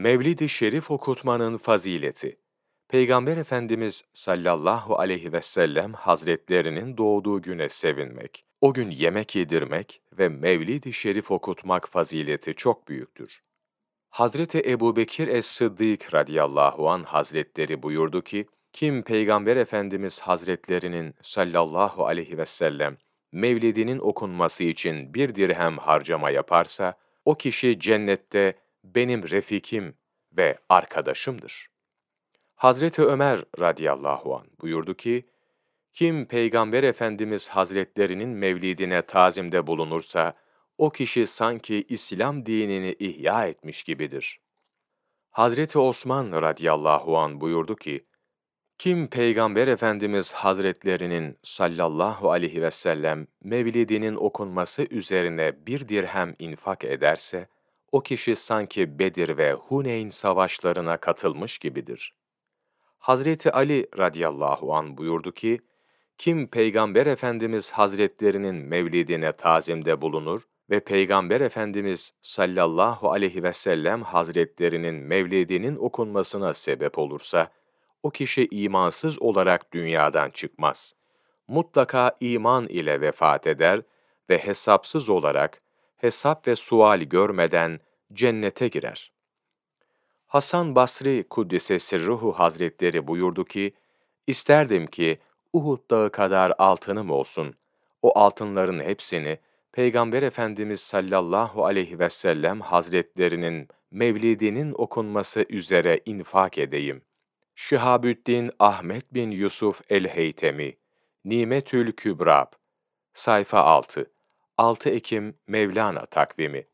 Mevlid-i Şerif okutmanın fazileti. Peygamber Efendimiz sallallahu aleyhi ve sellem hazretlerinin doğduğu güne sevinmek, o gün yemek yedirmek ve Mevlid-i Şerif okutmak fazileti çok büyüktür. Hazreti Ebu Bekir es-Sıddık radıyallahu an hazretleri buyurdu ki, kim Peygamber Efendimiz hazretlerinin sallallahu aleyhi ve sellem mevlidinin okunması için bir dirhem harcama yaparsa, o kişi cennette benim refikim ve arkadaşımdır. Hazreti Ömer radıyallahu an buyurdu ki, kim Peygamber Efendimiz Hazretlerinin mevlidine tazimde bulunursa, o kişi sanki İslam dinini ihya etmiş gibidir. Hazreti Osman radıyallahu an buyurdu ki, kim Peygamber Efendimiz Hazretlerinin sallallahu aleyhi ve sellem mevlidinin okunması üzerine bir dirhem infak ederse, o kişi sanki Bedir ve Huneyn savaşlarına katılmış gibidir. Hazreti Ali radıyallahu an buyurdu ki, kim Peygamber Efendimiz Hazretlerinin mevlidine tazimde bulunur ve Peygamber Efendimiz sallallahu aleyhi ve sellem Hazretlerinin mevlidinin okunmasına sebep olursa, o kişi imansız olarak dünyadan çıkmaz. Mutlaka iman ile vefat eder ve hesapsız olarak, hesap ve sual görmeden cennete girer. Hasan Basri Kuddise Sirruhu Hazretleri buyurdu ki, İsterdim ki Uhud dağı kadar altınım olsun. O altınların hepsini Peygamber Efendimiz sallallahu aleyhi ve sellem Hazretlerinin mevlidinin okunması üzere infak edeyim. Şihabüddin Ahmet bin Yusuf el-Heytemi, Nimetül Kübrab, sayfa 6, 6 Ekim Mevlana takvimi